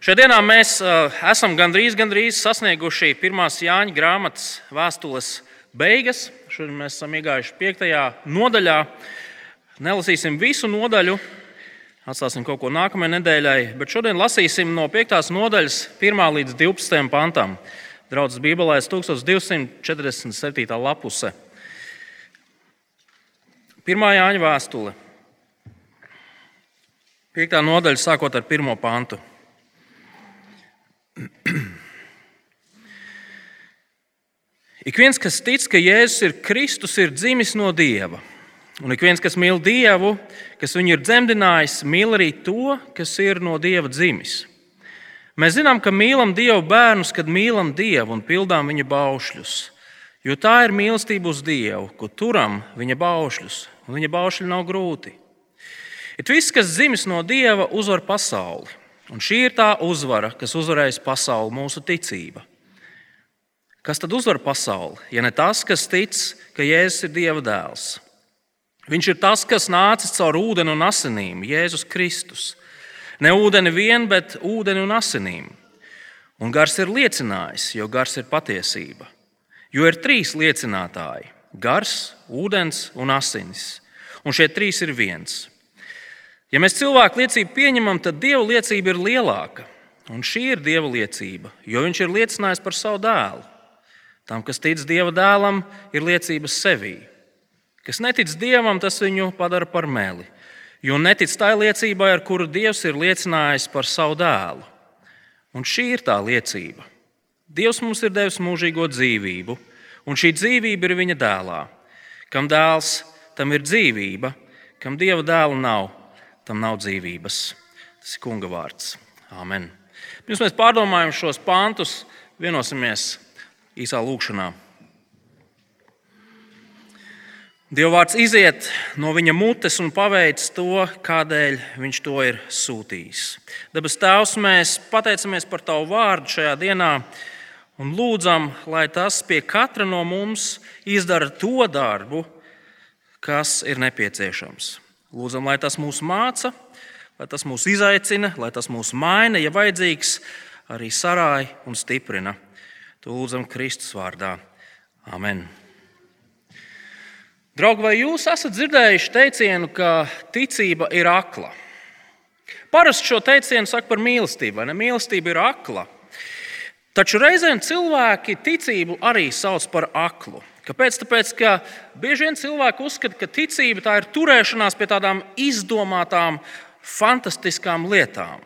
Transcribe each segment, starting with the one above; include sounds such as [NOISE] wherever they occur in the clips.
Šajā dienā mēs uh, esam gandrīz, gandrīz sasnieguši pirmās Jāņa grāmatas vēstules beigas. Šodien mēs esam iegājuši piektajā nodaļā. Nelasīsim visu nodaļu, atstāsim kaut ko nākamajai nedēļai, bet šodien lasīsim no 5. nodaļas, 1 līdz 12. pantam. Draudzes Bībelē 1247. lapuse. Pirmā Jāņa vēstule. 5. nodaļa sākot ar 1. pantu. [CLEARS THROAT] Ik viens, kas tic, ka Jēzus ir Kristus, ir dzimis no Dieva. Un ik viens, kas mīl Dievu, kas viņu ir dzemdinājis, mīl arī to, kas ir no Dieva dzimis. Mēs zinām, ka mīlam Dieva bērnus, kad mīlam Dievu un pildām viņa baušļus. Jo tā ir mīlestība uz Dievu, ko turam viņa baušļus, un viņa baušļi nav grūti. It viss, kas dzimis no Dieva, uzvar pasauli. Un šī ir tā uzvara, kas uzvarēs pasauli, mūsu ticība. Kas tad uzvar pasauli? Ja ne tas, kas tic, ka Jēzus ir Dieva dēls. Viņš ir tas, kas nācis caur ūdeni un asinīm, Jēzus Kristus. Ne ūdeni vien, bet ūdeni un asinīm. Un gars ir liecinājis, jo gars ir patiesība. Jo ir trīs liecinātāji - gars, ūdens un asinis. Un šie trīs ir viens. Ja mēs cilvēku liecību pieņemam, tad Dieva liecība ir lielāka. Un šī ir Dieva liecība, jo Viņš ir liecinājis par savu dēlu. Tam, kas tic Dieva dēlam, ir liecības sevī. Kas netic Dievam, tas viņu padara par meli. Jo netic tai liecībai, ar kuru Dievs ir liecinājis par savu dēlu. Un šī ir tā liecība. Dievs mums ir devis mūžīgo dzīvību, un šī dzīvība ir viņa dēlā. Kam dēls, tam ir dzīvība, kam dieva dēla nav, tam nav dzīvības. Tas ir kunga vārds. Amen. Pirms mēs pārdomājam šos pāntus, vienosimies īsā lūkšanā. Dieva vārds iziet no viņa mutes un paveic to, kādēļ viņš to ir sūtījis. Dabas Tēvs, mēs pateicamies par Tavu vārdu šajā dienā un lūdzam, lai tas pie katra no mums izdara to darbu, kas ir nepieciešams. Lūdzam, lai tas mūs māca, lai tas mūs izaicina, lai tas mūs maina, ja vajadzīgs, arī sarāja un stiprina. To lūdzam Kristus vārdā. Amen. Draugi, vai jūs esat dzirdējuši teicienu, ka ticība ir akla? Parasti šo teicienu saka par mīlestību, vai ne? Mīlestība ir akla. Taču reizēm cilvēki ticību arī sauc par aklu. Kāpēc? Tāpēc, ka bieži vien cilvēki uzskata, ka ticība tā ir turēšanās pie tādām izdomātām, fantastiskām lietām,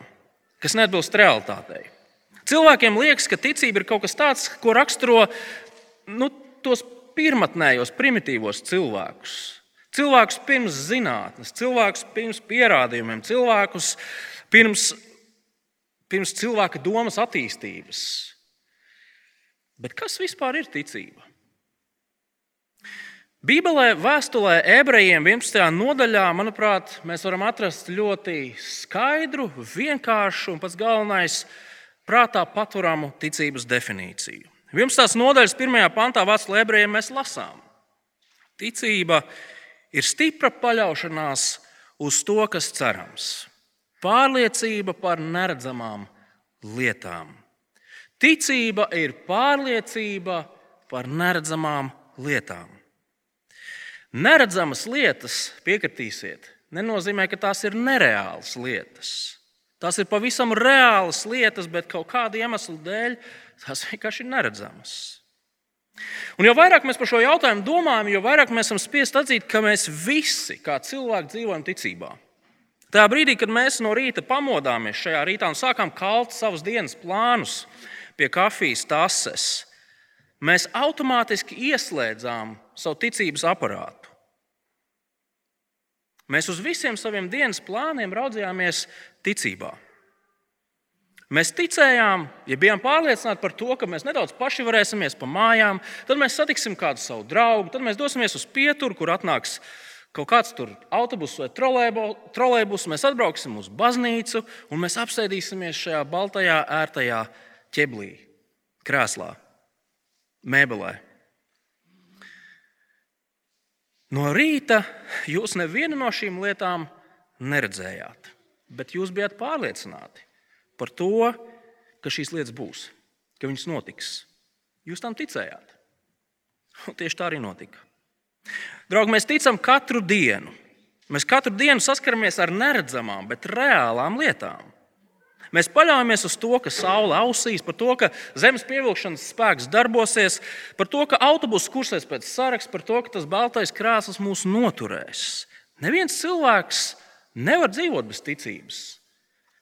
kas neatbilst realitātei. Cilvēkiem liekas, ka ticība ir kaut kas tāds, ko raksturo nu, tos pirmotnējos, primitīvos cilvēkus. Cilvēkus pirms zinātnes, cilvēkus pirms pierādījumiem, cilvēkus pirms, pirms cilvēka domas attīstības. Bet kas vispār ir ticība? Bībelē, vēstulē, ebrejiem 11. nodaļā, manuprāt, mēs varam atrast ļoti skaidru, vienkāršu un pats galvenais - prātā paturamu ticības definīciju. 11. nodaļas 1. pantā vēstulē ebrejiem mēs lasām: Ticība ir stipra paļaušanās uz to, kas cerams, pārliecība par neredzamām lietām. Ticība ir pārliecība par neredzamām lietām. Neredzamas lietas, piekritīsiet, nenozīmē, ka tās ir nereālas lietas. Tās ir pavisam reālas lietas, bet kaut kāda iemesla dēļ tās vienkārši ir neredzamas. Un jo vairāk mēs par šo jautājumu domājam, jo vairāk mēs esam spiest atzīt, ka mēs visi, kā cilvēki, dzīvojam ticībā. Tajā brīdī, kad mēs no rīta pamodāmies šajā rītā un sākām kalt savus dienas plānus pie kafijas tases, mēs automātiski ieslēdzām savu ticības aparātu. Mēs uz visiem saviem dienas plāniem raudzījāmies ticībā. Mēs ticējām, ja bijām pārliecināti par to, ka mēs nedaudz paši varēsimies pa mājām, tad mēs satiksim kādu savu draugu, tad mēs dosimies uz pieturu, kur atnāks kaut kāds autobuss vai trolēļbus. Mēs atbrauksim uz baznīcu un mēs apsēdīsimies šajā baltajā, ērtajā ķeblī, krēslā, mēbelē. No rīta jūs nevienu no šīm lietām neredzējāt, bet jūs bijat pārliecināti. par to, ka šīs lietas būs, ka viņas notiks. Jūs tam ticējāt. Un tieši tā arī notika. Draugi, mēs ticam katru dienu. Mēs katru dienu saskaramies ar neredzamām, bet reālām lietām. Mēs paļaujamies uz to, ka saule ausīs, par to, ka zemes pievilkšanas spēks darbosies, par to, ka autobuss kursēs pēc saraksta, par to, ka tas baltais krāsas mūs noturēs. Neviens cilvēks nevar dzīvot bez ticības,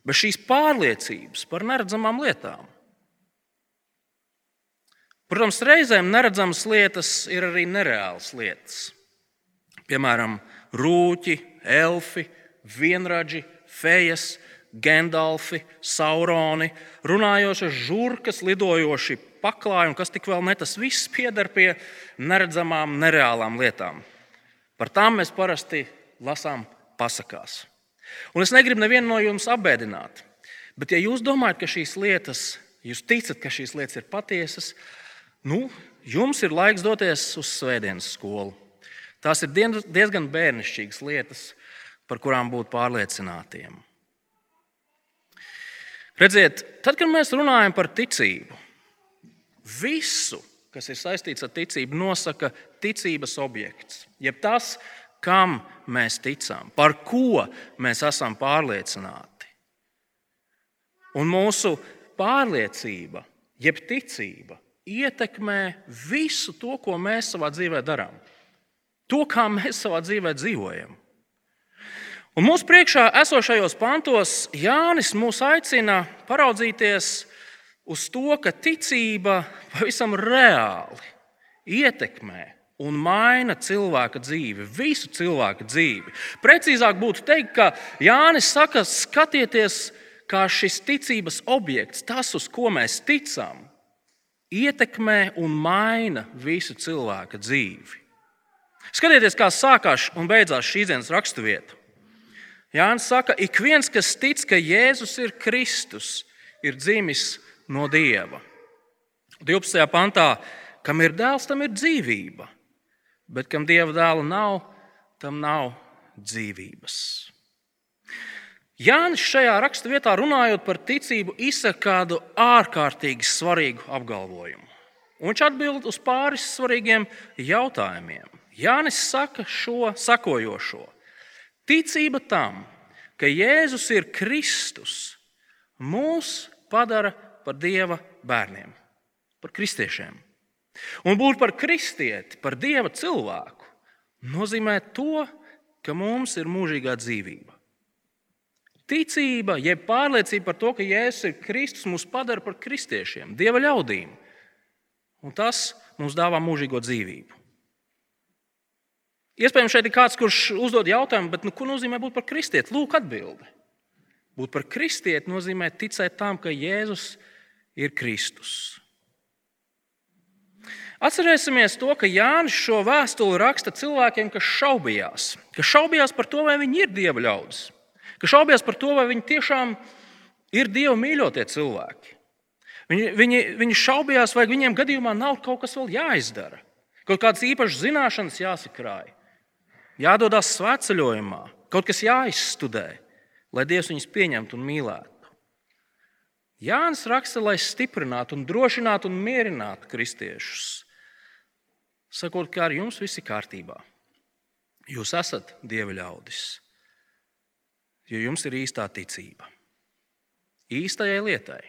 bez šīs pārliecības par neredzamām lietām. Protams, reizēm neredzamas lietas ir arī nereālas lietas. Piemēram, rūķi, elfi, vienradži, fejas, Gandalfi, Sauroni, runājošas žurkas, lidojoši paklāji un kas tik vēl ne, tas viss pieder pie neredzamām, nereālām lietām. Par tām mēs parasti lasām pasakās. Un es negribu nevienu no jums apbēdināt, bet ja jūs domājat, ka šīs lietas, jūs ticat, ka šīs lietas ir patiesas, nu, jums ir laiks doties uz svētdienas skolu. Tās ir diezgan bērnišķīgas lietas, par kurām būt pārliecinātiem. Redziet, tad, kad mēs runājam par ticību, visu, kas ir saistīts ar ticību, nosaka ticības objekts. Jeb tas, kam mēs ticam, par ko mēs esam pārliecināti. Un mūsu pārliecība, jeb ticība, ietekmē visu to, ko mēs savā dzīvē darām. To, kā mēs savā dzīvē dzīvojam. Un mūsu priekšā esošajos pantos Jānis mūs aicina paraudzīties uz to, ka ticība pavisam reāli ietekmē un maina cilvēka dzīvi, visu cilvēka dzīvi. Precīzāk būtu teikt, ka Jānis saka, skatieties, kā šis ticības objekts, tas, uz ko mēs ticam, ietekmē un maina visu cilvēka dzīvi. Skatieties, kā sākās un beidzās šīs dienas raksturvieta. Jānis saka, ik viens, kas tic, ka Jēzus ir Kristus, ir dzimis no Dieva. 12. pantā, kam ir dēls, tam ir dzīvība, bet kam Dieva dēla nav, tam nav dzīvības. Jānis šajā raksturvietā runājot par ticību, izsaka kādu ārkārtīgi svarīgu apgalvojumu. Un viņš atbild uz pāris svarīgiem jautājumiem. Jānis saka šo sakojošo: Ticība tam, ka Jēzus ir Kristus, mūs padara par Dieva bērniem, par kristiešiem. Un būt par kristieti, par Dieva cilvēku, nozīmē to, ka mums ir mūžīgā dzīvība. Ticība, jeb pārliecība par to, ka Jēzus ir Kristus, mūs padara par kristiešiem, Dieva ļaudīm. Un tas mums dāvā mūžīgo dzīvību. Iespējams, šeit ir kāds, kurš uzdod jautājumu, bet, nu, ko nozīmē būt par kristieti? Lūk, atbildi. Būt par kristieti nozīmē ticēt tam, ka Jēzus ir Kristus. Atcerēsimies to, ka Jānis šo vēstuli raksta cilvēkiem, kas šaubījās. Kas šaubījās par to, vai viņi ir dieva ļaudis. Kas šaubījās par to, vai viņi tiešām ir dieva mīļotie cilvēki. Viņi, viņi, viņi šaubījās, vai viņiem gadījumā nav kaut kas vēl jāizdara. Kaut kādas īpašas zināšanas jāsakrāj jādodas svētceļojumā, kaut kas jāizstudē, lai Dievs viņus pieņemtu un mīlētu. Jānis raksta, lai stiprinātu, un drošinātu un mierinātu kristiešus. Sakot, ka ar jums viss ir kārtībā. Jūs esat dieva ļaudis, jo jums ir īstā ticība. Īstajai lietai.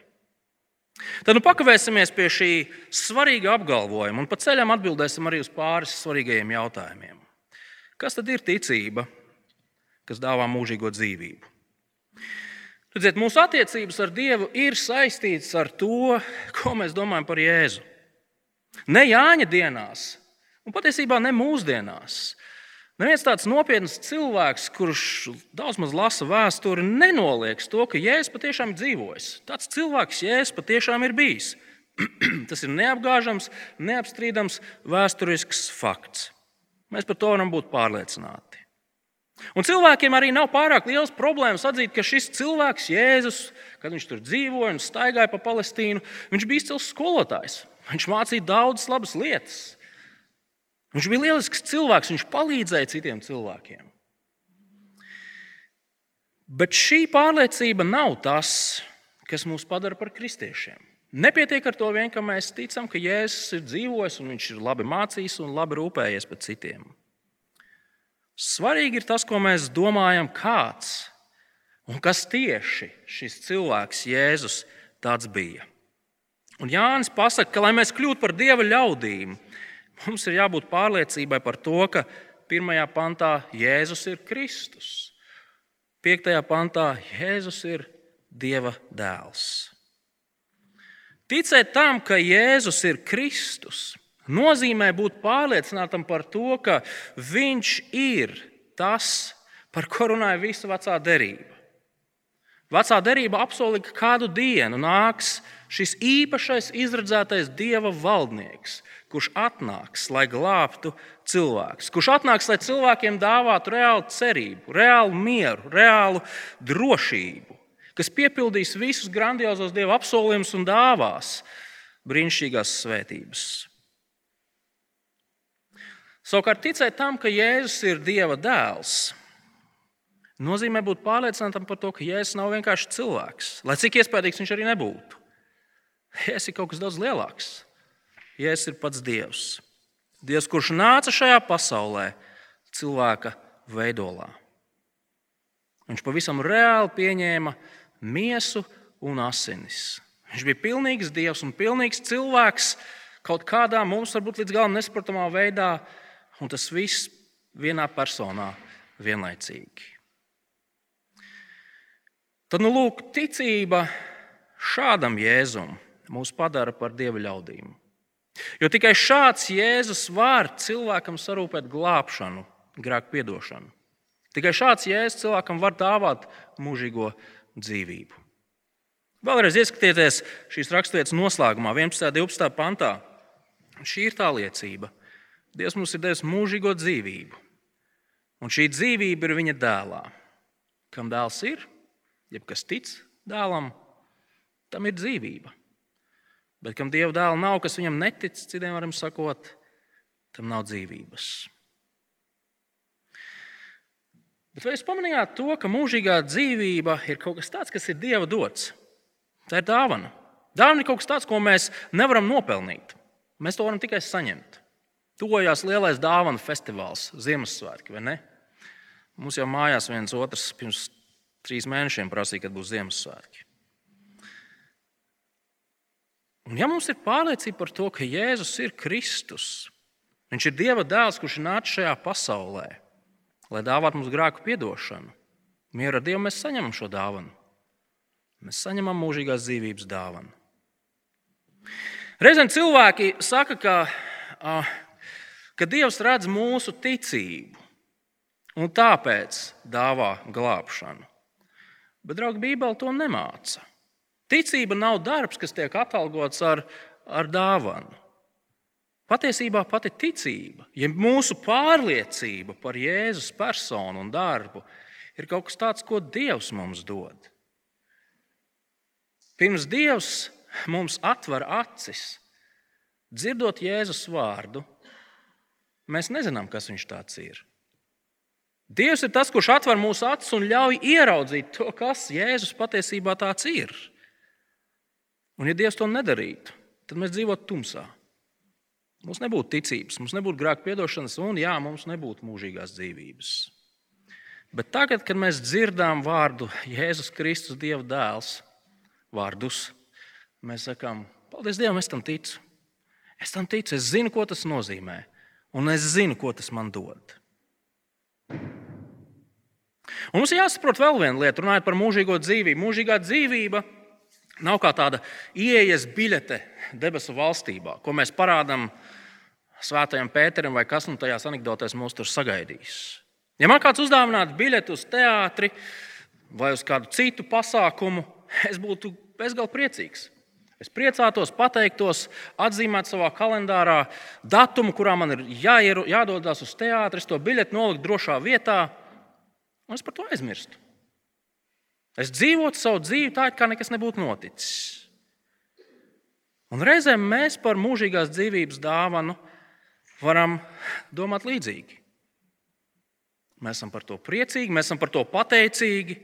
Tad nu pakavēsimies pie šī svarīga apgalvojuma un pa ceļam atbildēsim arī uz pāris svarīgajiem jautājumiem. Kas tad ir ticība, kas dāvā mūžīgo dzīvību? Redziet, mūsu attiecības ar Dievu ir saistītas ar to, ko mēs domājam par Jēzu. Ne Jāņa dienās, un patiesībā ne mūsdienās. Neviens tāds nopietns cilvēks, kurš daudz maz lasa vēsturi, nenoliedz to, ka Jēzus patiešām ir dzīvojis. Tāds cilvēks Jēzus patiešām ir bijis. [CLEARS THROAT] Tas ir neapgāžams, neapstrīdams vēsturisks fakts. Mēs par to varam būt pārliecināti. Un cilvēkiem arī nav pārāk liels problēmas atzīt, ka šis cilvēks, Jēzus, kad viņš tur dzīvoja un staigāja pa Palestīnu, viņš bija izcils skolotājs. Viņš mācīja daudzas labas lietas. Viņš bija lielisks cilvēks, viņš palīdzēja citiem cilvēkiem. Bet šī pārliecība nav tas, kas mūs padara par kristiešiem. Nepietiek ar to vien, ka mēs ticam, ka Jēzus ir dzīvojis un viņš ir labi mācījis un labi rūpējies par citiem. Svarīgi ir tas, ko mēs domājam, kāds un kas tieši šis cilvēks, Jēzus, tāds bija. Un Jānis pasaka, ka, lai mēs kļūtu par dieva ļaudīm, mums ir jābūt pārliecībai par to, ka pirmajā pantā Jēzus ir Kristus, piektajā pantā Jēzus ir Dieva dēls. Ticēt tam, ka Jēzus ir Kristus, nozīmē būt pārliecinātam par to, ka Viņš ir tas, par ko runāja visa vecā derība. Vecā derība apsolīja, ka kādu dienu nāks šis īpašais izredzētais dieva valdnieks, kurš atnāks, lai glābtu cilvēkus, kurš atnāks, lai cilvēkiem dāvātu reālu cerību, reālu mieru, reālu drošību, kas piepildīs visus grandiozos dieva apsolījumus un dāvās brīnišķīgās svētības. Savukārt, ticēt tam, ka Jēzus ir Dieva dēls, nozīmē būt pārliecinātam par to, ka Jēzus nav vienkārši cilvēks, lai cik iespējams viņš arī nebūtu. Jēzus ir kaut kas daudz lielāks. Jēzus ir pats Dievs. Dievs, kurš nāca šajā pasaulē cilvēka veidolā. Viņš pavisam reāli pieņēma miesu un asinis. Viņš bija pilnīgs dievs un pilnīgs cilvēks kaut kādā mums varbūt līdz galam nesaprotamā veidā, un tas viss vienā personā vienlaicīgi. Tad, nu, lūk, ticība šādam jēzumam mūs padara par dievu ļaudīm. Jo tikai šāds Jēzus var cilvēkam sarūpēt glābšanu, grēku piedošanu. Tikai šāds Jēzus cilvēkam var dāvāt mūžīgo dzīvību. Vēlreiz ieskatieties šīs raksturvietas noslēgumā, 11. un 12. pantā. Šī ir tā liecība. Dievs mums ir devis mūžīgo dzīvību, un šī dzīvība ir viņa dēlā. Kam dēls ir, jeb kas tic dēlam, tam ir dzīvība. Bet kam dieva dēla nav, kas viņam netic, citiem varam sakot, tam nav dzīvības. Bet vai jūs pamanījāt to, ka mūžīgā dzīvība ir kaut kas tāds, kas ir dieva dots? Tā ir dāvana. Dāvana ir kaut kas tāds, ko mēs nevaram nopelnīt. Mēs to varam tikai saņemt. Tuvojās lielais dāvana festivāls, Ziemassvētki, vai ne? Mums jau mājās viens otrs pirms trīs mēnešiem prasīja, kad būs Ziemassvētki. Un ja mums ir pārliecība par to, ka Jēzus ir Kristus, Viņš ir Dieva dēls, kurš nācis šajā pasaulē, lai dāvātu mums grēku piedošanu. Mieru ar Dievu mēs saņemam šo dāvanu. Mēs saņemam mūžīgās dzīvības dāvanu. Reizēm cilvēki saka, ka, ka Dievs redz mūsu ticību un tāpēc dāvā glābšanu. Bet, draugi, Bībele to nemāca. Ticība nav darbs, kas tiek atalgots ar, ar dāvanu. Patiesībā pati ticība, ja mūsu pārliecība par Jēzus personu un darbu, ir kaut kas tāds, ko Dievs mums dod. Pirms Dievs mums atver acis, dzirdot Jēzus vārdu, mēs nezinām, kas viņš tāds ir. Dievs ir tas, kurš atver mūsu acis un ļauj ieraudzīt to, kas Jēzus patiesībā tāds ir. Un, ja Dievs to nedarītu, tad mēs dzīvotu tumsā. Mums nebūtu ticības, mums nebūtu grēka piedošanas, un jā, mums nebūtu mūžīgās dzīvības. Bet tagad, kad mēs dzirdām vārdu Jēzus Kristus, Dieva dēls, vārdus, mēs sakām, paldies Dievam, es tam ticu. Es tam ticu, es zinu, ko tas nozīmē, un es zinu, ko tas man dod. Un mums ir jāsaprot vēl viena lieta, runājot par mūžīgo dzīvību. Mūžīgā dzīvība ir Nav kā tāda ieejas biļete debesu valstībā, ko mēs parādām Svētajam Pēterim vai kas nu tajās anekdotēs mūs tur sagaidīs. Ja man kāds uzdāvinātu biļeti uz teātri vai uz kādu citu pasākumu, es būtu bezgalīgi priecīgs. Es priecātos, pateiktos, atzīmēt savā kalendārā datumu, kurā man ir jāieru, jādodas uz teātri, to biļeti nolikt drošā vietā, un es par to aizmirstu. Es dzīvotu savu dzīvi tā, it kā nekas nebūtu noticis. Un reizēm mēs par mūžīgās dzīvības dāvanu varam domāt līdzīgi. Mēs esam par to priecīgi, mēs esam par to pateicīgi,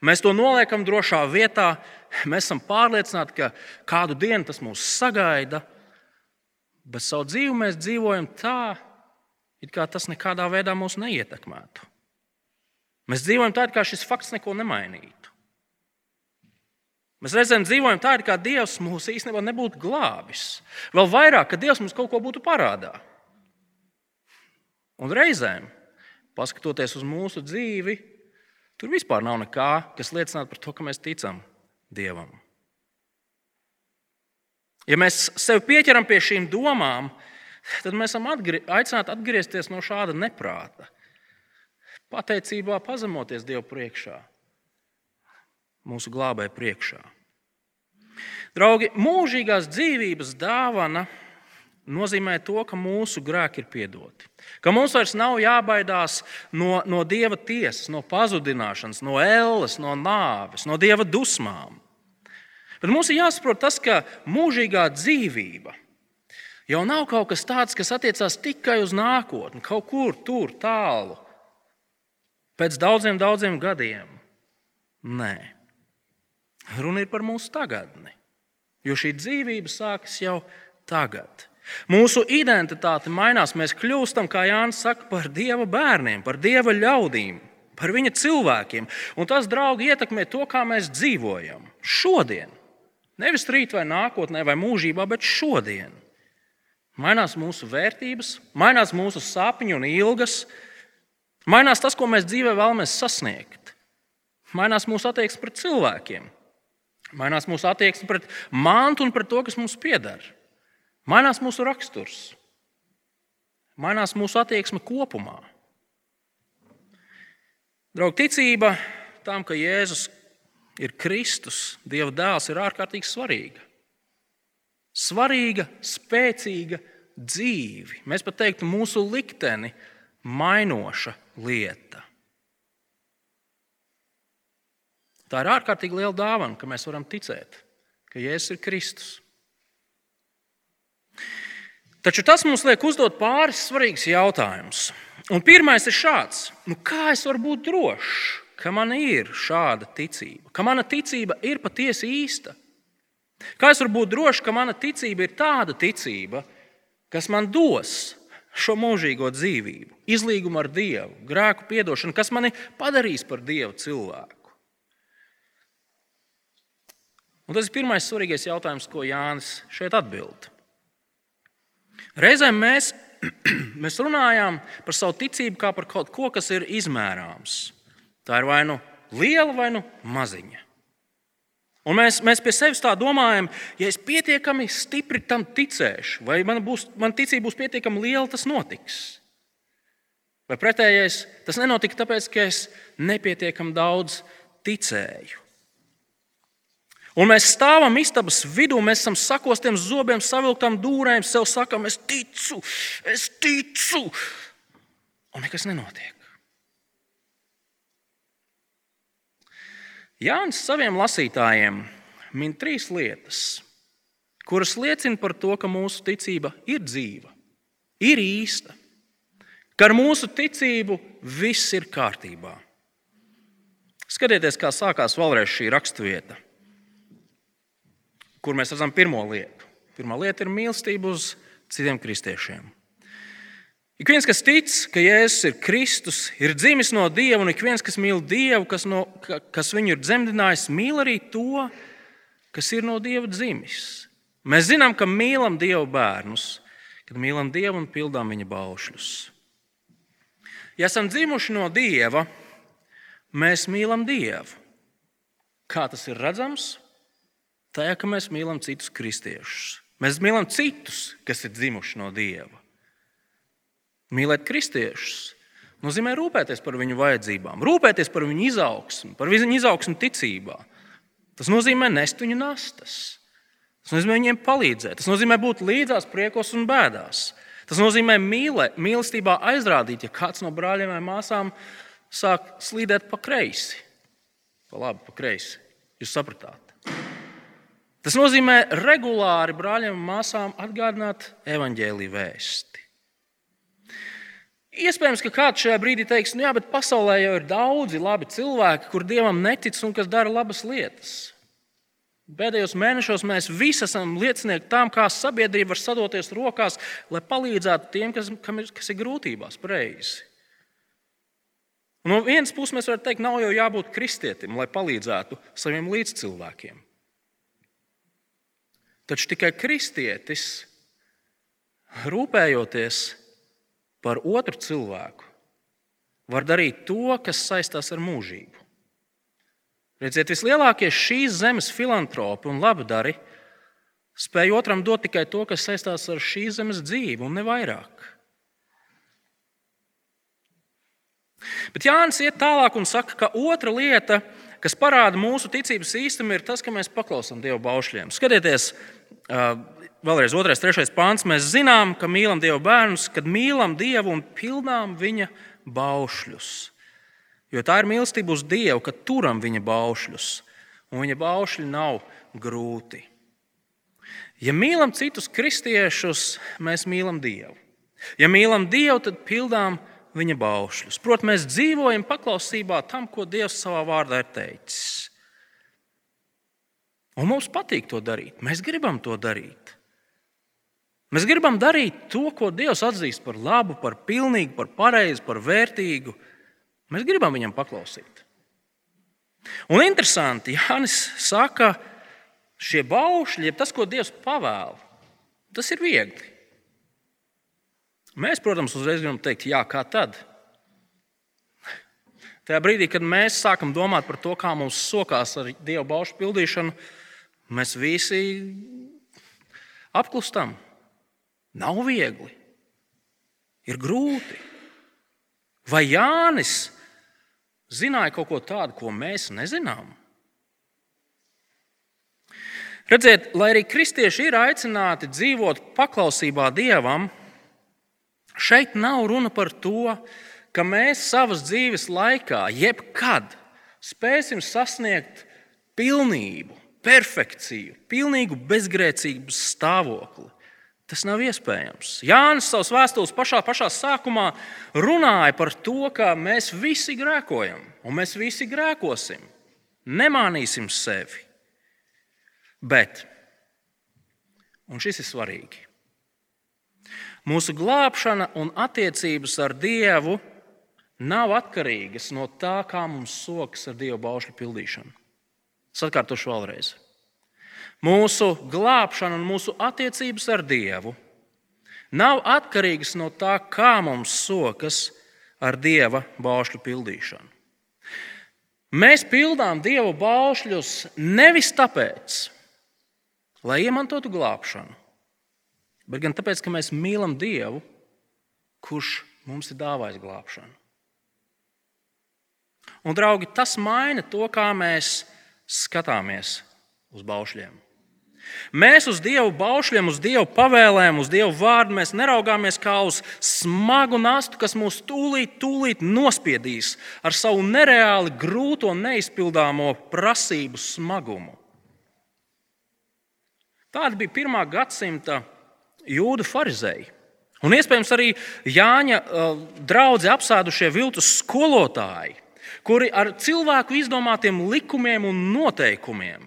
Mēs to noliekam drošā vietā, mēs esam pārliecināti, ka kādu dienu tas mūs sagaida, bet savu dzīvi mēs dzīvojam tā, it kā tas nekādā veidā mūs neietekmētu. Mēs dzīvojam tā, it kā šis fakts neko nemainītu. Mēs reizēm dzīvojam tā, it kā Dievs mūs īstenībā nebūtu glābis. Vēl vairāk, ka Dievs mums kaut ko būtu parādā. Un reizēm, paskatoties uz mūsu dzīvi, Tur vispār nav nekā, kas liecinātu par to, ka mēs ticam Dievam. Ja mēs sev pieķeram pie šīm domām, tad mēs esam atgri aicināti atgriezties no šāda neprāta. Pateicībā pazemoties Dievu priekšā, mūsu glābēju priekšā. Draugi, mūžīgās dzīvības dāvana nozīmē to, ka mūsu grēki ir piedoti. Ka mums vairs nav jābaidās no, no dieva tiesas, no pazudināšanas, no elles, no nāves, no dieva dusmām. Bet mums ir jāsaprot tas, ka mūžīgā dzīvība jau nav kaut kas tāds, kas attiecās tikai uz nākotni, kaut kur tur tālu, pēc daudziem, daudziem gadiem. Nē, runa ir par mūsu tagadni, jo šī dzīvība sākas jau tagad. Mūsu identitāte mainās. Mēs kļūstam, kā Jānis saka, par Dieva bērniem, par Dieva ļaudīm, par viņa cilvēkiem. Un tas, draugi, ietekmē to, kā mēs dzīvojam šodien. Nevis rīt vai nākotnē vai mūžībā, bet šodien. Mainās mūsu vērtības, mainās mūsu sapņi un ilgas, mainās tas, ko mēs dzīvē vēlamies sasniegt. Mainās mūsu attieksme pret cilvēkiem, mainās mūsu attieksme pret mantu un pret to, kas mums pieder. Mainās mūsu raksturs, mainās mūsu attieksme kopumā. Draugi, ticība tam, ka Jēzus ir Kristus, Dieva dēls, ir ārkārtīgi svarīga. Svarīga, spēcīga dzīve. Mēs pat teiktu, mūsu likteni mainoša lieta. Tā ir ārkārtīgi liela dāvana, ka mēs varam ticēt, ka Jēzus ir Kristus. Taču tas mums liek uzdot pāris svarīgus jautājumus. Pirmais ir šāds: nu, kā es varu būt drošs, ka man ir šāda ticība, ka mana ticība ir patiesi īsta? Kā es varu būt drošs, ka mana ticība ir tāda ticība, kas man dos šo mūžīgo dzīvību, izlīgumu ar Dievu, grēku piedošanu, kas mani padarīs par Dievu cilvēku? Un tas ir pirmais svarīgais jautājums, ko Jānis šeit atbild. Reizēm mēs, [CLEARS THROAT] mēs runājām par savu ticību kā par kaut ko, kas ir izmērāms. Tā ir vai nu liela, vai nu maziņa. Un mēs, mēs pie sevis tā domājam, ja es pietiekami stipri tam ticēšu, vai man, būs, man ticība būs pietiekami liela, tas notiks. Vai pretējais, tas nenotika tāpēc, ka es nepietiekami daudz ticēju. Un mēs stāvam istabas vidū, mēs esam sakostiem zobiem, savilktām dūrēm, sev sakām, es ticu, es ticu. Un nekas nenotiek. Jānis saviem lasītājiem min trīs lietas, kuras liecina par to, ka mūsu ticība ir dzīva, ir īsta, ka ar mūsu ticību viss ir kārtībā. Skatieties, kā sākās vēlreiz šī raksturvieta kur mēs redzam pirmo lietu. Pirmā lieta ir mīlestība uz citiem kristiešiem. Ik viens, kas tic, ka Jēzus ir Kristus, ir dzimis no Dieva, un ik viens, kas mīl Dievu, kas, no, kas viņu ir dzemdinājis, mīl arī to, kas ir no Dieva dzimis. Mēs zinām, ka mīlam Dieva bērnus, kad mīlam Dievu un pildām viņa baušļus. Ja esam dzimuši no Dieva, mēs mīlam Dievu. Kā tas ir redzams? Tajā, ka mēs mīlam citus kristiešus. Mēs mīlam citus, kas ir dzimuši no Dieva. Mīlēt kristiešus nozīmē rūpēties par viņu vajadzībām, rūpēties par viņu izaugsmu, par viņu izaugsmu ticībā. Tas nozīmē nest viņu nastas. Tas nozīmē viņiem palīdzēt. Tas nozīmē būt līdzās priekos un bēdās. Tas nozīmē mīlēt, mīlestībā aizrādīt, ja kāds no brāļiem vai māsām sāk slīdēt pa kreisi. Pa labi, pa kreisi. Jūs sapratāt? Tas nozīmē regulāri brāļiem un māsām atgādināt evaņģēlīju vēsti. Iespējams, ka kāds šajā brīdī teiks, nu jā, bet pasaulē jau ir daudzi labi cilvēki, kur dievam netic un kas dara labas lietas. Pēdējos mēnešos mēs visi esam liecinieki tam, kā sabiedrība var sadoties rokās, lai palīdzētu tiem, kas, ir, kas ir grūtībās, pareizi. No vienas puses, mēs varam teikt, nav jau jābūt kristietim, lai palīdzētu saviem līdzcilvēkiem. Taču tikai kristietis, rūpējoties par otru cilvēku, var darīt to, kas saistās ar mūžību. Redziet, vislielākie šīs zemes filantropi un labdari spēj otram dot tikai to, kas saistās ar šīs zemes dzīvi, un ne vairāk. Bet Jānis iet tālāk un saka, ka otra lieta, kas parāda mūsu ticības īstumu, ir tas, ka mēs paklausām Dieva baušļiem. Skatieties, vēlreiz otrais, trešais pāns. Mēs zinām, ka mīlam Dieva bērnus, kad mīlam Dievu un pildām viņa baušļus. Jo tā ir mīlestība uz Dievu, ka turam viņa baušļus, un viņa baušļi nav grūti. Ja mīlam citus kristiešus, mēs mīlam Dievu. Ja mīlam Dievu, tad pildām viņa baušļus. Protams, mēs dzīvojam paklausībā tam, ko Dievs savā vārdā ir teicis. Un mums patīk to darīt. Mēs gribam to darīt. Mēs gribam darīt to, ko Dievs atzīst par labu, par pilnīgu, par pareizu, par vērtīgu. Mēs gribam viņam paklausīt. Un interesanti, Jānis saka, šie baušļi, tas, ko Dievs pavēl, tas ir viegli. Mēs, protams, uzreiz gribam teikt, jā, kā tad? Tajā brīdī, kad mēs sākam domāt par to, kā mums sokās ar Dieva baušu pildīšanu, mēs visi apklustam. Nav viegli, ir grūti. Vai Jānis zināja kaut ko tādu, ko mēs nezinām? Redziet, lai arī kristieši ir aicināti dzīvot paklausībā Dievam, šeit nav runa par to, ka mēs savas dzīves laikā, jebkad, spēsim sasniegt pilnību, perfekciju, pilnīgu bezgrēcības stāvokli. Tas nav iespējams. Jānis savas vēstules pašā, pašā sākumā runāja par to, ka mēs visi grēkojam, un mēs visi grēkosim. Nemānīsim sevi. Bet, un šis ir svarīgi, mūsu glābšana un attiecības ar Dievu nav atkarīgas no tā, kā mums sokas ar Dieva baušļu pildīšanu. Sakārtošu vēlreiz. Mūsu glābšana un mūsu attiecības ar Dievu nav atkarīgas no tā, kā mums sokas ar Dieva baušļu pildīšanu. Mēs pildām Dieva baušļus nevis tāpēc, lai iemantotu glābšanu, bet gan tāpēc, ka mēs mīlam Dievu, kurš mums ir dāvājis glābšanu. Un, draugi, tas maina to, kā mēs skatāmies uz baušļiem. Mēs uz Dievu baušļiem, uz Dievu pavēlēm, uz Dievu vārdu mēs neraugāmies kā uz smagu nastu, kas mūs tūlīt, tūlīt nospiedīs ar savu nereāli grūto un neizpildāmo prasību smagumu. Tāda bija pirmā gadsimta jūdu farizēji. Un iespējams arī Jāņa uh, draugi apsēdušie viltus skolotāji, kuri ar cilvēku izdomātiem likumiem un noteikumiem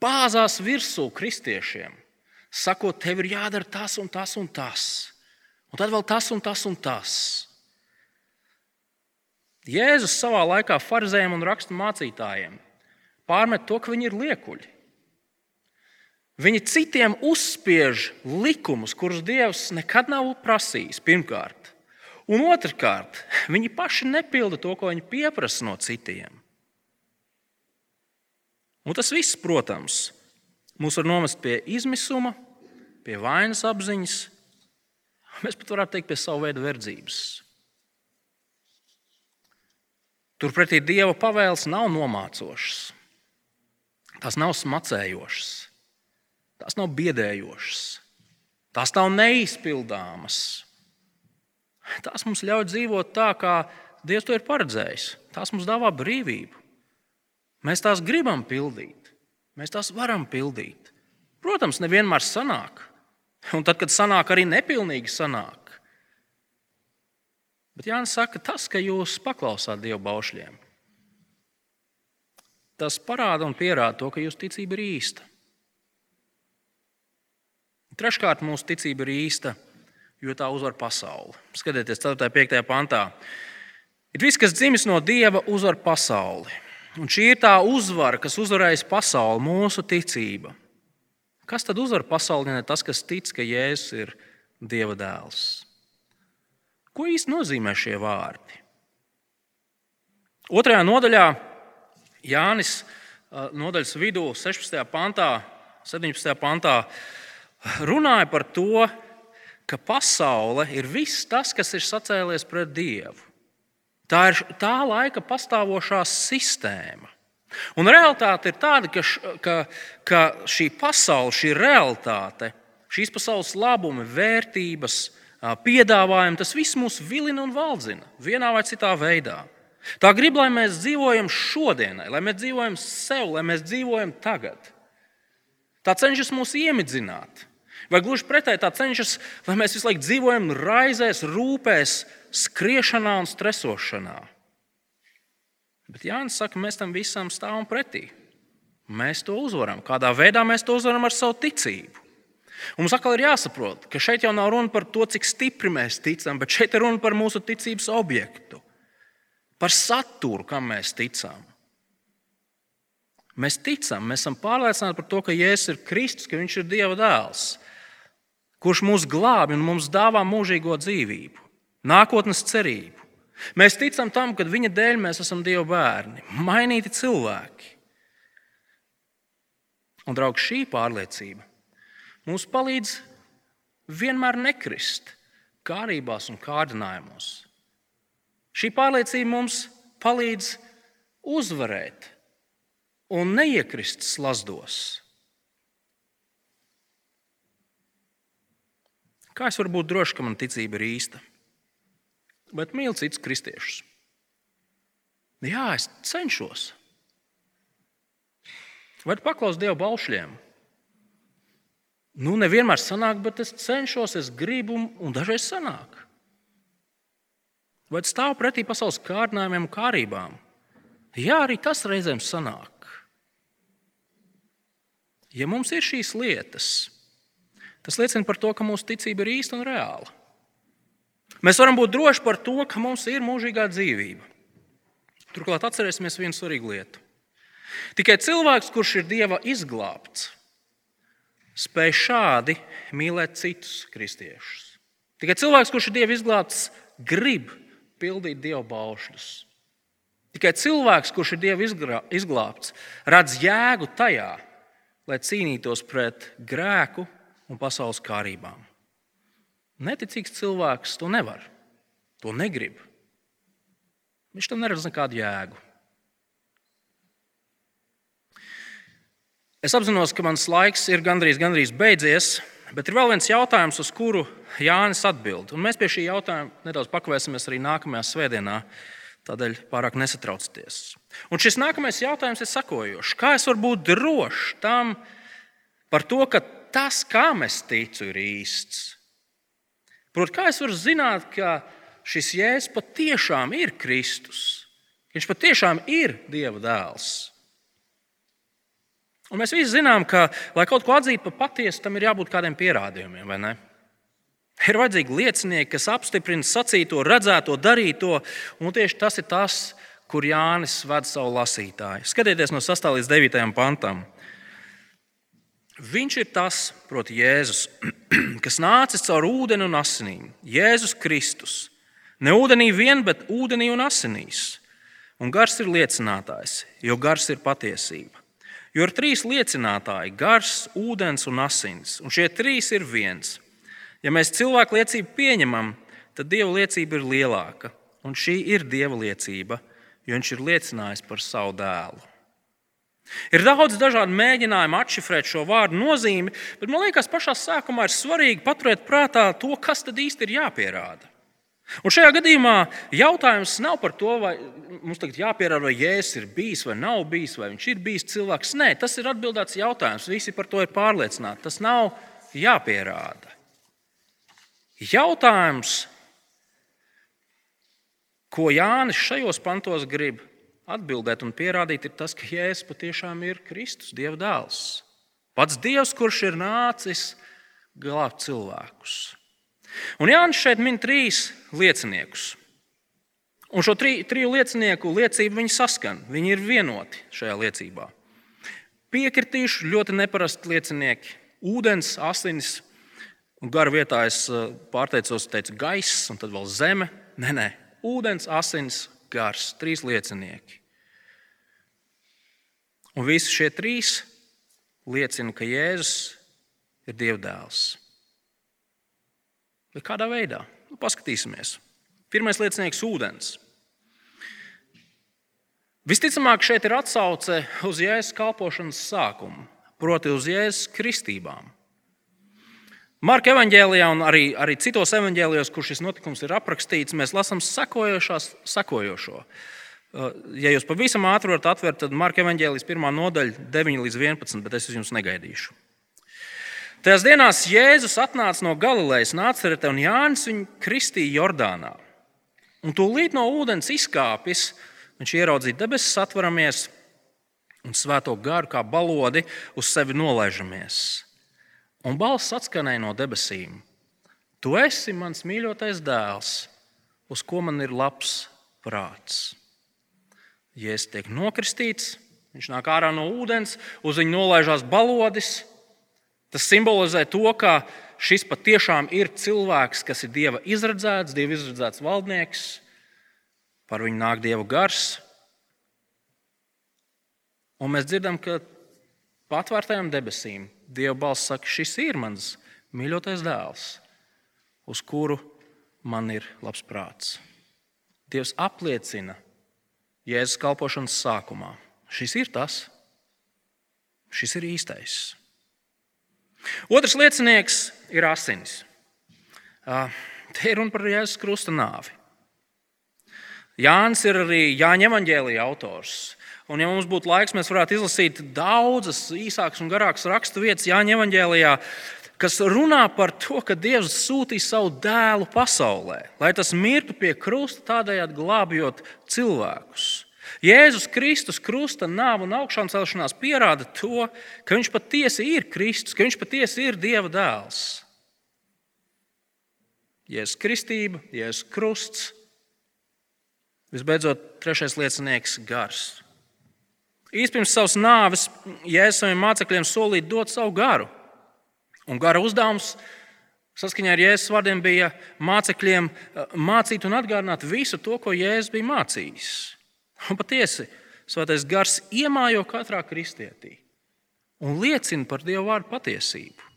bāzās virsū kristiešiem, sakot, tev ir jādara tas un tas un tas, un tad vēl tas un tas un tas. Jēzus savā laikā farizējiem un rakstu mācītājiem pārmet to, ka viņi ir liekuļi. Viņi citiem uzspiež likumus, kurus Dievs nekad nav prasījis. Pirmkārt, un otrkārt, [LAUGHS] viņi paši nepilda to, ko viņi pieprasa no citiem. Un tas viss, protams, mūs var novest pie izmisuma, pie vainas apziņas, mēs pat varētu teikt, pie savu veidu verdzības. Turpretī Dieva pavēles nav nomācošas, tās nav smacējošas, tās nav biedējošas, tās nav neizpildāmas. Tās mums ļauj dzīvot tā, kā Dievs to ir paredzējis. Tās mums dāvā brīvību. Mēs tās gribam pildīt, mēs tās varam pildīt. Protams, nevienmēr sanāk. Un tad, kad sanāk, arī nepilnīgi sanāk. Bet Jānis saka, tas, ka jūs paklausāt Dieva baušļiem, tas parāda un pierāda to, ka jūsu ticība ir īsta. Treškārt, mūsu ticība ir īsta, jo tā uzvar pasauli. Skatieties, 4. un 5. pantā. Ir viss, kas dzimis no Dieva, uzvar pasauli. Un šī ir tā uzvara, kas uzvarēs pasauli, mūsu ticība. Kas tad uzvar pasauli, ja ne tas, kas tic, ka Jēzus ir Dieva dēls? Ko īsti nozīmē šie vārdi? Otrajā nodaļā Jānis nodaļas vidū, 16. pantā, 17. pantā, runāja par to, ka pasaule ir viss tas, kas ir sacēlies pret Dievu. Tā ir tā laika pastāvošā sistēma. Un realitāte ir tāda, ka, ka, ka šī pasaule, šī realitāte, šīs pasaules labumi, vērtības, piedāvājumi, tas viss mūs vilina un valdzina vienā vai citā veidā. Tā grib, lai mēs dzīvojam šodienai, lai mēs dzīvojam sev, lai mēs dzīvojam tagad. Tā cenšas mūs iemidzināt. Vai gluži pretēji tā cenšas, lai mēs visu laiku dzīvojam raizēs, rūpēs, skriešanā un stresošanā. Bet Jānis saka, mēs tam visam stāvam pretī. Mēs to uzvaram. Kādā veidā mēs to uzvaram ar savu ticību? Un mums atkal ir jāsaprot, ka šeit jau nav runa par to, cik stipri mēs ticam, bet šeit ir runa par mūsu ticības objektu, par saturu, kam mēs ticam. Mēs ticam, mēs esam pārliecināti par to, ka Jēzus ir Kristus, ka Viņš ir Dieva dēls, kurš mūs glābi un mums dāvā mūžīgo dzīvību, nākotnes cerību. Mēs ticam tam, ka viņa dēļ mēs esam Dieva bērni, mainīti cilvēki. Un, draugs, šī pārliecība mums palīdz vienmēr nekrist kārībās un kārdinājumos. Šī pārliecība mums palīdz uzvarēt un neiekrist slazdos. Kā es varu būt drošs, ka man ticība ir īsta? bet mīl citus kristiešus. Jā, es cenšos. Vai paklaus Dieva baušļiem? Nu, nevienmēr sanāk, bet es cenšos, es gribu, un dažreiz sanāk. Vai stāv pretī pasaules kārdinājumiem un kārībām? Jā, arī tas reizēm sanāk. Ja mums ir šīs lietas, tas liecina par to, ka mūsu ticība ir īsta un reāla. Mēs varam būt droši par to, ka mums ir mūžīgā dzīvība. Turklāt atcerēsimies vienu svarīgu lietu. Tikai cilvēks, kurš ir Dieva izglābts, spēj šādi mīlēt citus kristiešus. Tikai cilvēks, kurš ir Dieva izglābts, grib pildīt Dieva baušļus. Tikai cilvēks, kurš ir Dieva izglābts, redz jēgu tajā, lai cīnītos pret grēku un pasaules kārībām. Neticīgs cilvēks to nevar, to negrib. Viņš tam neredz nekādu jēgu. Es apzinos, ka mans laiks ir gandrīz, gandrīz beidzies, bet ir vēl viens jautājums, uz kuru Jānis atbild. Un mēs pie šī jautājuma nedaudz pakavēsimies arī nākamajā svētdienā, tādēļ pārāk nesatraucieties. Un šis nākamais jautājums ir sakojošs. Kā es varu būt drošs tam par to, ka tas, kam es ticu, ir īsts? Protams, kā es varu zināt, ka šis jēzus patiešām ir Kristus? Viņš patiešām ir Dieva dēls. Un mēs visi zinām, ka, lai kaut ko atzītu par patiesu, tam ir jābūt kādiem pierādījumiem, vai ne? Ir vajadzīgi liecinieki, kas apstiprina sacīto, redzēto, darīto, un tieši tas ir tas, kur Jānis ved savu lasītāju. Skatieties no 6. līdz 9. pantam. Viņš ir tas, proti, Jēzus, [CLEARS THROAT] kas nācis caur ūdeni un asinīm. Jēzus Kristus. Ne ūdenī vien, bet ūdenī un asinīs. Un gars ir liecinātājs, jo gars ir patiesība. Jo ir trīs liecinātāji - gars, ūdens un asins. Un šie trīs ir viens. Ja mēs cilvēku liecību pieņemam, tad Dieva liecība ir lielāka. Un šī ir Dieva liecība, jo Viņš ir liecinājis par savu dēlu. Ir daudz dažādu mēģinājumu atšifrēt šo vārdu nozīmi, bet man liekas, pašā sākumā ir svarīgi paturēt prātā to, kas tad īsti ir jāpierāda. Un šajā gadījumā jautājums nav par to, vai mums tagad jāpierāda, vai Jēzus ir bijis vai nav bijis, vai viņš ir bijis cilvēks. Nē, tas ir atbildēts jautājums. Visi par to ir pārliecināti. Tas nav jāpierāda. Jautājums ko Jānis šajos pantos grib atbildēt un pierādīt, ir tas, ka Jēzus patiešām ir Kristus, Dieva dēls. Pats Dievs, kurš ir nācis glābt cilvēkus. Un Jānis šeit min trīs lieciniekus. Un šo tri, triju liecinieku liecību viņi saskan. Viņi ir vienoti šajā liecībā. Piekritīšu ļoti neparasti liecinieki. Ūdens, asins, un gara vietā es eh, pārteicos, teicu, gaiss, un tad vēl zeme. Nē, nē, ūdens, asins, gars. Trīs liecinieki. Un visi šie trīs liecina, ka Jēzus ir Dieva dēls. Bet kādā veidā? Nu, paskatīsimies. Pirmais liecinieks - ūdens. Visticamāk, šeit ir atsauce uz Jēzus kalpošanas sākumu, proti, uz Jēzus kristībām. Marka evanģēlijā un arī, arī citos evanģēlijos, kur šis notikums ir aprakstīts, mēs lasām sekojošo. Ja jūs pavisam ātri varat atvērt, tad Marka evanģēlijas pirmā nodaļa, 9 līdz 11, bet es jums negaidīšu. Tajās dienās Jēzus atnāca no Galilejas, Nācerete un Jānis viņu kristīja Jordānā. Un tūlīt no ūdens izkāpis, viņš ieraudzīja debesis atveramies un svēto garu kā balodi uz sevi nolaižamies. Un balss atskanēja no debesīm: Tu esi mans mīļotais dēls, uz ko man ir labs prāts. Jēzus tiek nokristīts, viņš nāk ārā no ūdens, uz viņu nolaižās balodis. Tas simbolizē to, ka šis patiešām ir cilvēks, kas ir Dieva izredzēts, Dieva izredzēts valdnieks, par viņu nāk Dieva gars. Un mēs dzirdam, ka patvērtajām debesīm Dieva balss saka, šis ir mans mīļotais dēls, uz kuru man ir labs prāts. Dievs apliecina Jēzus kalpošanas sākumā. Šis ir tas, šis ir īstais. Otrs liecinieks ir asinis. Te ir runa par Jēzus krusta nāvi. Jānis ir arī Jāņa evanģēlīja autors. Un, ja mums būtu laiks, mēs varētu izlasīt daudzas īsākas un garākas rakstu vietas Jāņa evanģēlijā, kas runā par to, ka Dievs sūtīja savu dēlu pasaulē, lai tas mirtu pie krusta, tādējādi glābjot cilvēkus. Jēzus Kristus krusta nāve un augšām celšanās pierāda to, ka viņš patiesi ir Kristus, ka viņš patiesi ir Dieva dēls. Jēzus Kristība, Jēzus Krusts, visbeidzot, trešais liecinieks - gars. Īstenībā pirms savas nāves Jēzus saviem mācekļiem solīja dot savu garu. Un gara uzdevums saskaņā ar Jēzus vārdiem bija mācekļiem eh, mācīt un atgādināt visu to, ko Jēzus bija mācījis. Un patiesi, Svētais gars iemājo katrā kristietī un liecina par Dieva vārdu patiesību.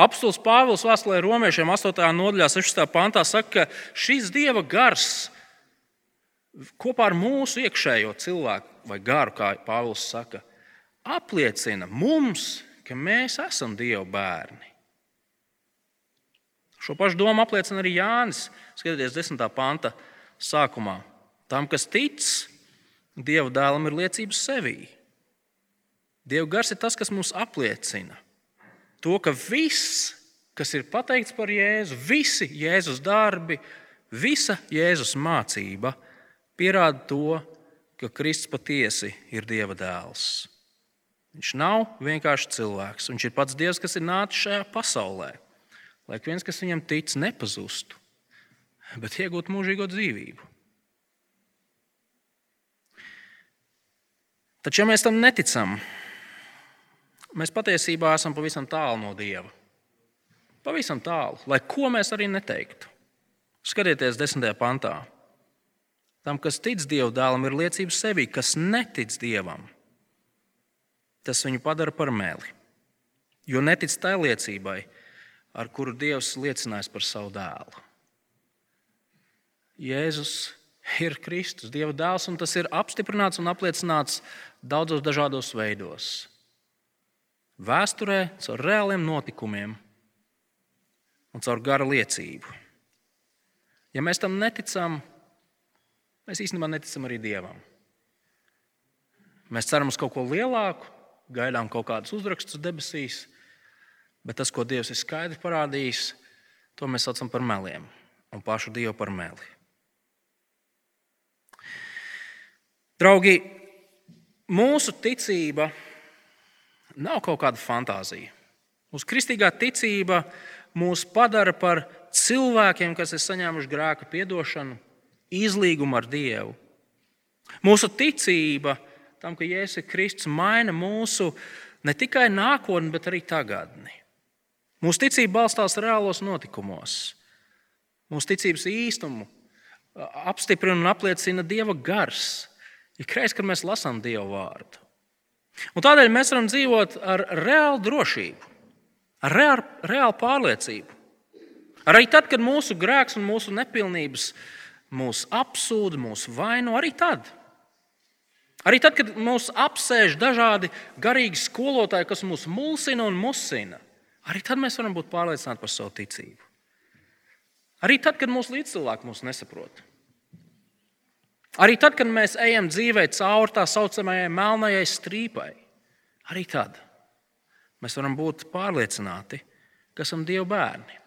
Apstults Pāvils vēstulē romiešiem 8. nodaļā, 16. pantā saka, ka šis Dieva gars kopā ar mūsu iekšējo cilvēku, vai garu, kā Pāvils saka, apliecina mums, ka mēs esam Dieva bērni. Šo pašu domu apliecina arī Jānis. Skatieties, 10. panta sākumā. Tam, kas tic, Dieva dēlam ir liecības sevī. Dieva gars ir tas, kas mums apliecina to, ka viss, kas ir pateikts par Jēzu, visi Jēzus darbi, visa Jēzus mācība pierāda to, ka Kristus patiesi ir Dieva dēls. Viņš nav vienkārši cilvēks. Viņš ir pats Dievs, kas ir nācis šajā pasaulē, lai viens, kas viņam tic, nepazustu, bet iegūtu mūžīgo dzīvību. Taču, ja mēs tam neticam, mēs patiesībā esam pavisam tālu no Dieva. Pavisam tālu, lai ko mēs arī neteiktu. Skatieties, desmitajā pantā. Tam, kas tic Dieva dēlam, ir liecība sevī, kas netic Dievam. Tas viņu padara par meli. Jo netic tai liecībai, ar kuru Dievs liecinājis par savu dēlu. Jēzus ir Kristus, Dieva dēls, un tas ir apstiprināts un apliecināts daudzos dažādos veidos. Vēsturē, caur reāliem notikumiem un caur gara liecību. Ja mēs tam neticam, mēs īstenībā neticam arī Dievam. Mēs ceram uz kaut ko lielāku, gaidām kaut kādus uzrakstus debesīs, bet tas, ko Dievs ir skaidri parādījis, to mēs saucam par meliem un pašu Dievu par meli. Draugi, mūsu ticība nav kaut kāda fantāzija. Mūsu kristīgā ticība mūs padara par cilvēkiem, kas ir saņēmuši grēka piedošanu, izlīgumu ar Dievu. Mūsu ticība tam, ka Jēzus ir Kristus, maina mūsu ne tikai nākotni, bet arī tagadni. Mūsu ticība balstās reālos notikumos. Mūsu ticības īstumu apstiprina un apliecina Dieva gars. Ik reiz, kad mēs lasām Dieva vārdu. Un tādēļ mēs varam dzīvot ar reālu drošību, ar reālu, reālu pārliecību. Arī tad, kad mūsu grēks un mūsu nepilnības mūs apsūdz, mūs vaino, arī tad. Arī tad, kad mūs apsēž dažādi garīgi skolotāji, kas mūs mulsina un musina, arī tad mēs varam būt pārliecināti par savu ticību. Arī tad, kad mūsu līdzcilvēki mūs nesaprot. Arī tad, kad mēs ejam dzīvē cauri tā saucamajai melnajai strīpai, arī tad mēs varam būt pārliecināti, ka esam Dieva bērni.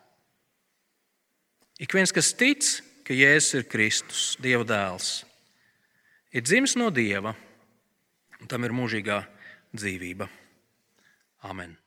Ik viens, kas tic, ka Jēzus ir Kristus, Dieva dēls, ir dzimis no Dieva, un tam ir mūžīgā dzīvība. Amen.